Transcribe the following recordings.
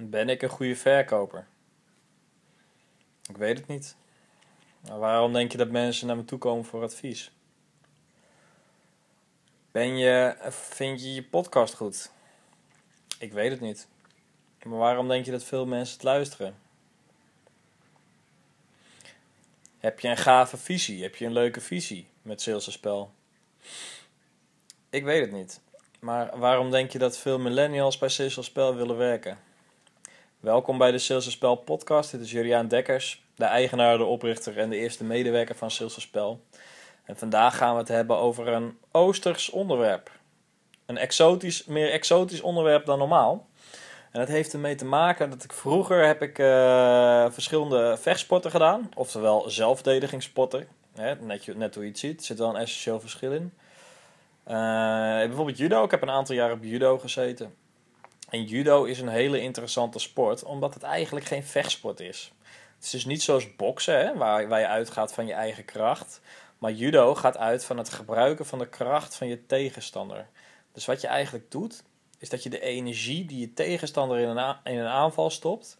Ben ik een goede verkoper? Ik weet het niet. Maar waarom denk je dat mensen naar me toe komen voor advies? Ben je, vind je je podcast goed? Ik weet het niet. Maar waarom denk je dat veel mensen het luisteren? Heb je een gave visie? Heb je een leuke visie met Sales Spel? Ik weet het niet. Maar waarom denk je dat veel millennials bij Sales Spel willen werken? Welkom bij de Sales Spel podcast. Dit is Juliaan Dekkers, de eigenaar, de oprichter en de eerste medewerker van Sales Spel. En vandaag gaan we het hebben over een Oosters onderwerp. Een exotisch, meer exotisch onderwerp dan normaal. En dat heeft ermee te maken dat ik vroeger heb ik uh, verschillende vechtsporten gedaan. Oftewel zelfverdedigingssporten. Net, net hoe je het ziet. Er zit wel een essentieel verschil in. Uh, bijvoorbeeld judo. Ik heb een aantal jaar op judo gezeten. En judo is een hele interessante sport. Omdat het eigenlijk geen vechtsport is. Het is dus niet zoals boksen. Hè, waar, waar je uitgaat van je eigen kracht. Maar judo gaat uit van het gebruiken van de kracht van je tegenstander. Dus wat je eigenlijk doet, is dat je de energie die je tegenstander in een, in een aanval stopt,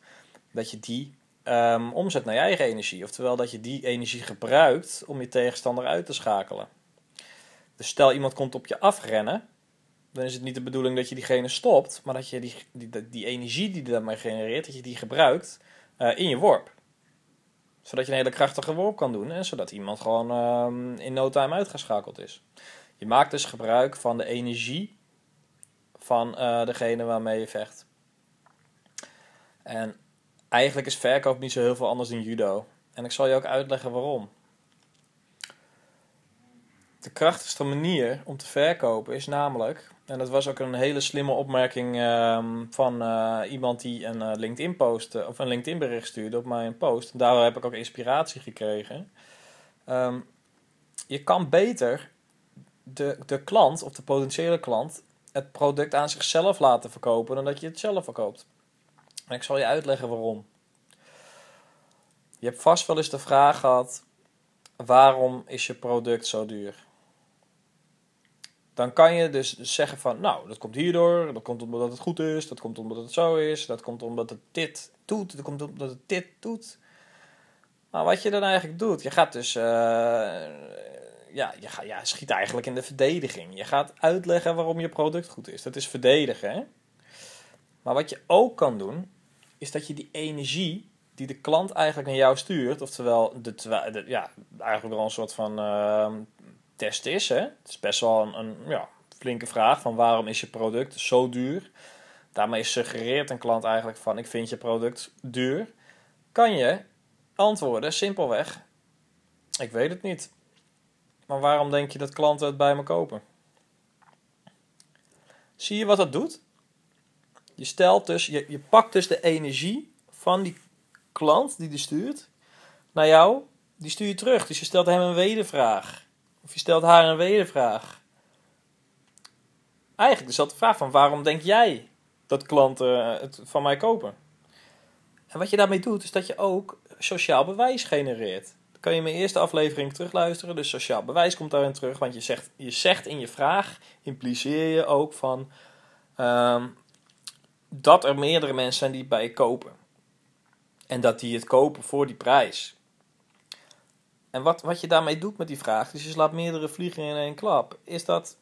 dat je die um, omzet naar je eigen energie. Oftewel dat je die energie gebruikt om je tegenstander uit te schakelen. Dus stel iemand komt op je afrennen, dan is het niet de bedoeling dat je diegene stopt, maar dat je die, die, die energie die je daarmee genereert, dat je die gebruikt uh, in je worp. Zodat je een hele krachtige worp kan doen en zodat iemand gewoon um, in no time uitgeschakeld is. Je maakt dus gebruik van de energie van uh, degene waarmee je vecht. En eigenlijk is verkoop niet zo heel veel anders dan judo. En ik zal je ook uitleggen waarom. De krachtigste manier om te verkopen is namelijk, en dat was ook een hele slimme opmerking um, van uh, iemand die een uh, LinkedIn post of een LinkedIn bericht stuurde op mijn post. Daardoor heb ik ook inspiratie gekregen. Um, je kan beter de, de klant of de potentiële klant het product aan zichzelf laten verkopen dan dat je het zelf verkoopt. En ik zal je uitleggen waarom. Je hebt vast wel eens de vraag gehad: waarom is je product zo duur? Dan kan je dus zeggen van, nou, dat komt hierdoor, dat komt omdat het goed is, dat komt omdat het zo is, dat komt omdat het dit doet, dat komt omdat het dit doet. Maar wat je dan eigenlijk doet, je gaat dus uh, ja, je ja, schiet eigenlijk in de verdediging. Je gaat uitleggen waarom je product goed is. Dat is verdedigen. Hè? Maar wat je ook kan doen, is dat je die energie die de klant eigenlijk naar jou stuurt, oftewel de, de ja, eigenlijk wel een soort van uh, test is. Hè? Het is best wel een, een ja, flinke vraag van waarom is je product zo duur? Daarmee suggereert een klant eigenlijk van ik vind je product duur. Kan je antwoorden simpelweg, ik weet het niet. Maar waarom denk je dat klanten het bij me kopen? Zie je wat dat doet? Je stelt dus, je, je pakt dus de energie van die klant die die stuurt naar jou, die stuur je terug. Dus je stelt hem een wedervraag. Of je stelt haar een wedervraag. Eigenlijk is dat de vraag van waarom denk jij dat klanten het van mij kopen? En wat je daarmee doet, is dat je ook sociaal bewijs genereert kan je mijn eerste aflevering terugluisteren. Dus sociaal bewijs komt daarin terug. Want je zegt, je zegt in je vraag, impliceer je ook van um, dat er meerdere mensen zijn die het bij je kopen. En dat die het kopen voor die prijs. En wat, wat je daarmee doet met die vraag, dus je slaat meerdere vliegen in één klap, is dat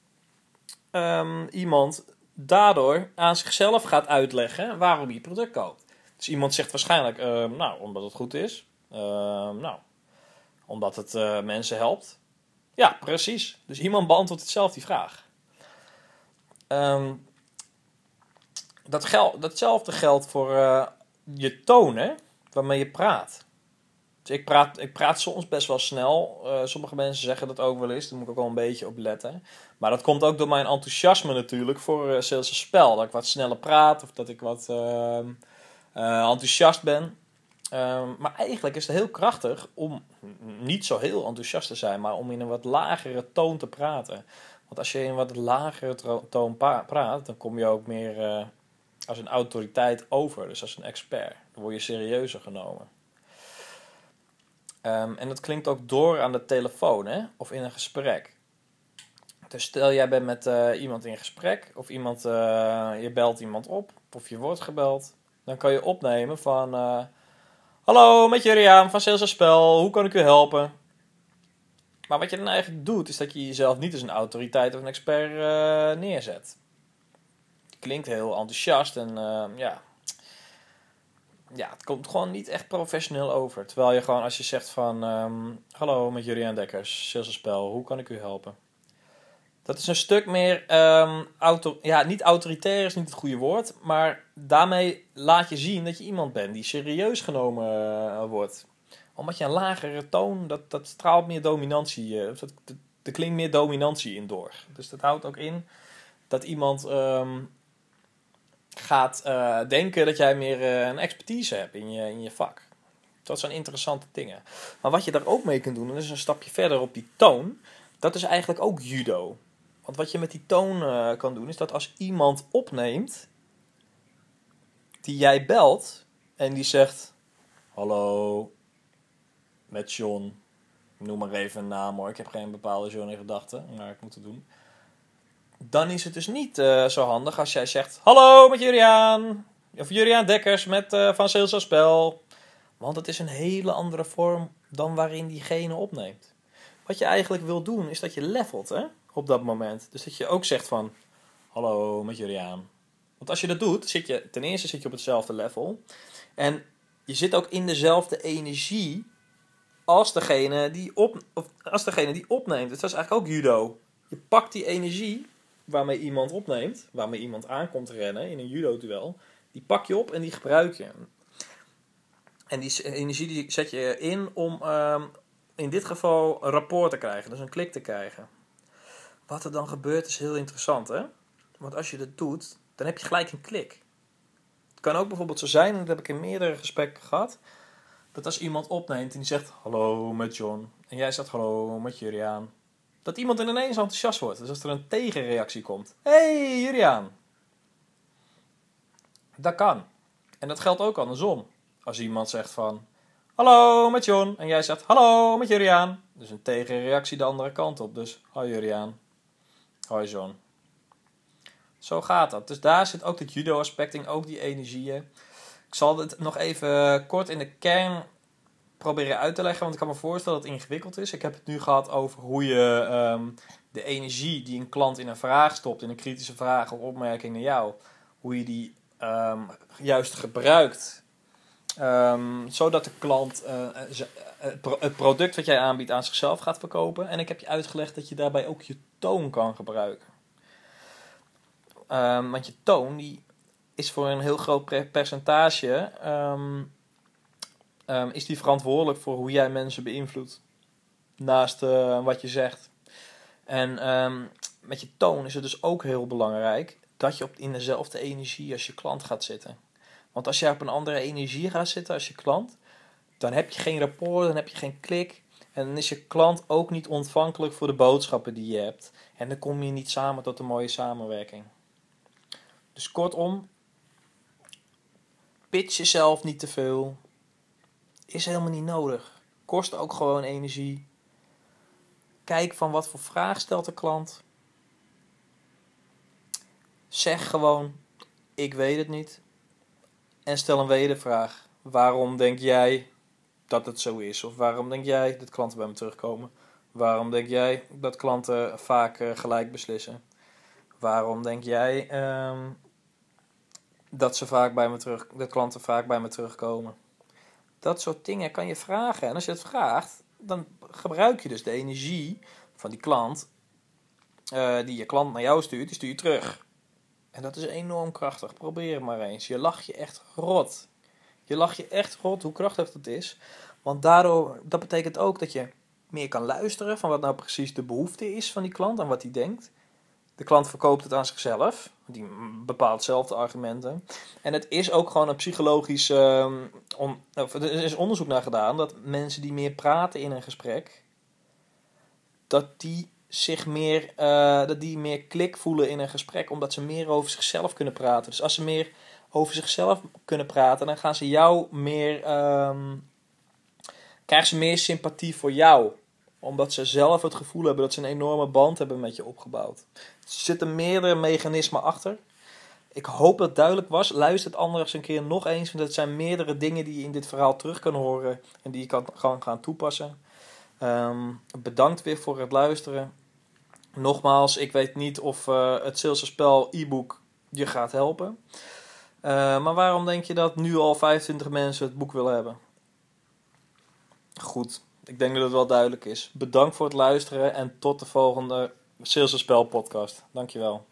um, iemand daardoor aan zichzelf gaat uitleggen waarom hij product koopt. Dus iemand zegt waarschijnlijk, uh, nou, omdat het goed is. Uh, nou, omdat het uh, mensen helpt? Ja, precies. Dus iemand beantwoordt het zelf die vraag. Dat gel datzelfde geldt voor uh, je toon, hè, waarmee je praat. Dus ik praat, ik praat soms best wel snel. Uh, sommige mensen zeggen dat ook wel eens. Daar moet ik ook wel een beetje op letten. Maar dat komt ook door mijn enthousiasme natuurlijk voor uh, sales spel. Dat ik wat sneller praat of dat ik wat ehm, enthousiast ben. Um, maar eigenlijk is het heel krachtig om niet zo heel enthousiast te zijn, maar om in een wat lagere toon te praten. Want als je in een wat lagere toon praat, dan kom je ook meer als een autoriteit over, dus als een expert. Dan word je serieuzer genomen. Um, en dat klinkt ook door aan de telefoon hè? of in een gesprek. Dus stel jij bent met uh, iemand in gesprek, of iemand, uh, je belt iemand op, of je wordt gebeld. Dan kan je opnemen van... eh, Hallo, met Juriaan van Sales Spel. Hoe kan ik u helpen? Maar wat je dan eigenlijk doet, is dat je jezelf niet als een autoriteit of een expert eh, neerzet. Klinkt heel enthousiast en eh, ja... Ja, het komt gewoon niet echt professioneel over. Terwijl je gewoon, als je zegt van... ehm, Hallo, met Juriaan Dekkers, Spel. Hoe kan ik u helpen? Dat is een stuk meer, ehm, auto, ja, niet autoritair is niet het goede woord, maar daarmee laat je zien dat je iemand bent die serieus genomen eh, wordt. Omdat je een lagere toon, dat, dat straalt meer dominantie, eh, dat, dat, er klinkt meer dominantie in door. Dus dat houdt ook in dat iemand ehm, gaat eh, denken dat jij meer eh, een expertise hebt in je, in je vak. Dat zijn interessante dingen. Maar wat je daar ook mee kunt doen, en dat is een stapje verder op die toon, dat is eigenlijk ook judo. Want wat je met die toon eh, kan doen, is dat als iemand opneemt, die jij belt en die zegt: Hallo, met John. Noem maar even een naam hoor. Ik heb geen bepaalde John in gedachten, maar ik moet het doen. Dan is het dus niet eh, zo handig als jij zegt: Hallo, met Juriaan. Of Juriaan Dekkers met eh, Van Sales Spel. Want het is een hele andere vorm dan waarin diegene opneemt. Wat je eigenlijk wil doen, is dat je levelt hè, op dat moment. Dus dat je ook zegt van, hallo, met jullie aan. Want als je dat doet, zit je, ten eerste zit je op hetzelfde level. En je zit ook in dezelfde energie als degene die, op, of als degene die opneemt. Dat is eigenlijk ook judo. Je pakt die energie waarmee iemand opneemt, waarmee iemand aankomt rennen in een judo-duel. Die pak je op en die gebruik je. En die energie die zet je in om ehm, in dit geval een rapport te krijgen, dus een klik te krijgen. Wat er dan gebeurt is heel interessant, hè? Want als je dat doet, dan heb je gelijk een klik. Het kan ook bijvoorbeeld zo zijn, en dat heb ik in meerdere gesprekken gehad, dat als iemand opneemt en die zegt hallo met John, en jij zegt hallo met Juriaan, dat iemand ineens enthousiast wordt. Dus als er een tegenreactie komt, hey Juriaan. Dat kan. En dat geldt ook andersom. Als iemand zegt van, Hallo, met John. En jij zegt hallo, met Juriaan. Dus een tegenreactie de andere kant op. Dus hoi Juriaan. Hoi John. Zo gaat dat. Dus daar zit ook het judo-aspect in, ook die energieën. Ik zal het nog even kort in de kern proberen uit te leggen, want ik kan me voorstellen dat het ingewikkeld is. Ik heb het nu gehad over hoe je um, de energie die een klant in een vraag stopt, in een kritische vraag of opmerking naar jou, hoe je die um, juist gebruikt Um, zodat de klant uh, het product wat jij aanbiedt aan zichzelf gaat verkopen. En ik heb je uitgelegd dat je daarbij ook je toon kan gebruiken. Want je toon die is voor een heel groot percentage um, is die verantwoordelijk voor hoe jij mensen beïnvloedt. Naast uh, wat je zegt. En met je toon is het dus ook heel belangrijk dat je op, in dezelfde energie als je klant gaat zitten. Want als je op een andere energie gaat zitten als je klant, dan heb je geen rapport, dan heb je geen klik. En dan is je klant ook niet ontvankelijk voor de boodschappen die je hebt. En dan kom je niet samen tot een mooie samenwerking. Dus kortom, pitch jezelf niet te veel. Is helemaal niet nodig. Kost ook gewoon energie. Kijk van wat voor vraag stelt de klant. Zeg gewoon, ik weet het niet. En stel een wedervraag. Waarom denk jij dat het zo is? Of waarom denk jij dat klanten bij me terugkomen? Waarom denk jij dat klanten vaak uh, gelijk beslissen? Waarom denk jij um, dat, ze vaak bij me terug, dat klanten vaak bij me terugkomen? Dat soort dingen kan je vragen. En als je het vraagt, dan gebruik je dus de energie van die klant, uh, die je klant naar jou stuurt, die stuur je terug. En dat is enorm krachtig. Probeer het maar eens. Je lacht je echt rot. Je lacht je echt rot hoe krachtig dat is. Want daardoor, dat betekent ook dat je meer kan luisteren van wat nou precies de behoefte is van die klant en wat hij denkt. De klant verkoopt het aan zichzelf. Die bepaalt zelf de argumenten. En het is ook gewoon een psychologisch. Of, er is onderzoek naar gedaan dat mensen die meer praten in een gesprek. dat die zich meer, uh, dat die meer klik voelen in een gesprek, omdat ze meer over zichzelf kunnen praten. Dus als ze meer over zichzelf kunnen praten, dan gaan ze jou meer, um, krijgen ze meer sympathie voor jou. Omdat ze zelf het gevoel hebben dat ze een enorme band hebben met je opgebouwd. Er zitten meerdere mechanismen achter. Ik hoop dat het duidelijk was. Luister het anders een keer nog eens. Want het zijn meerdere dingen die je in dit verhaal terug kan horen. En die je kan gaan, gaan toepassen. Ehm, bedankt weer voor het luisteren. Nogmaals, ik weet niet of uh, het Spel e-book je gaat helpen. Uh, maar waarom denk je dat nu al 25 mensen het boek willen hebben? Goed, ik denk dat het wel duidelijk is. Bedankt voor het luisteren en tot de volgende Sales Spel podcast. Dankjewel.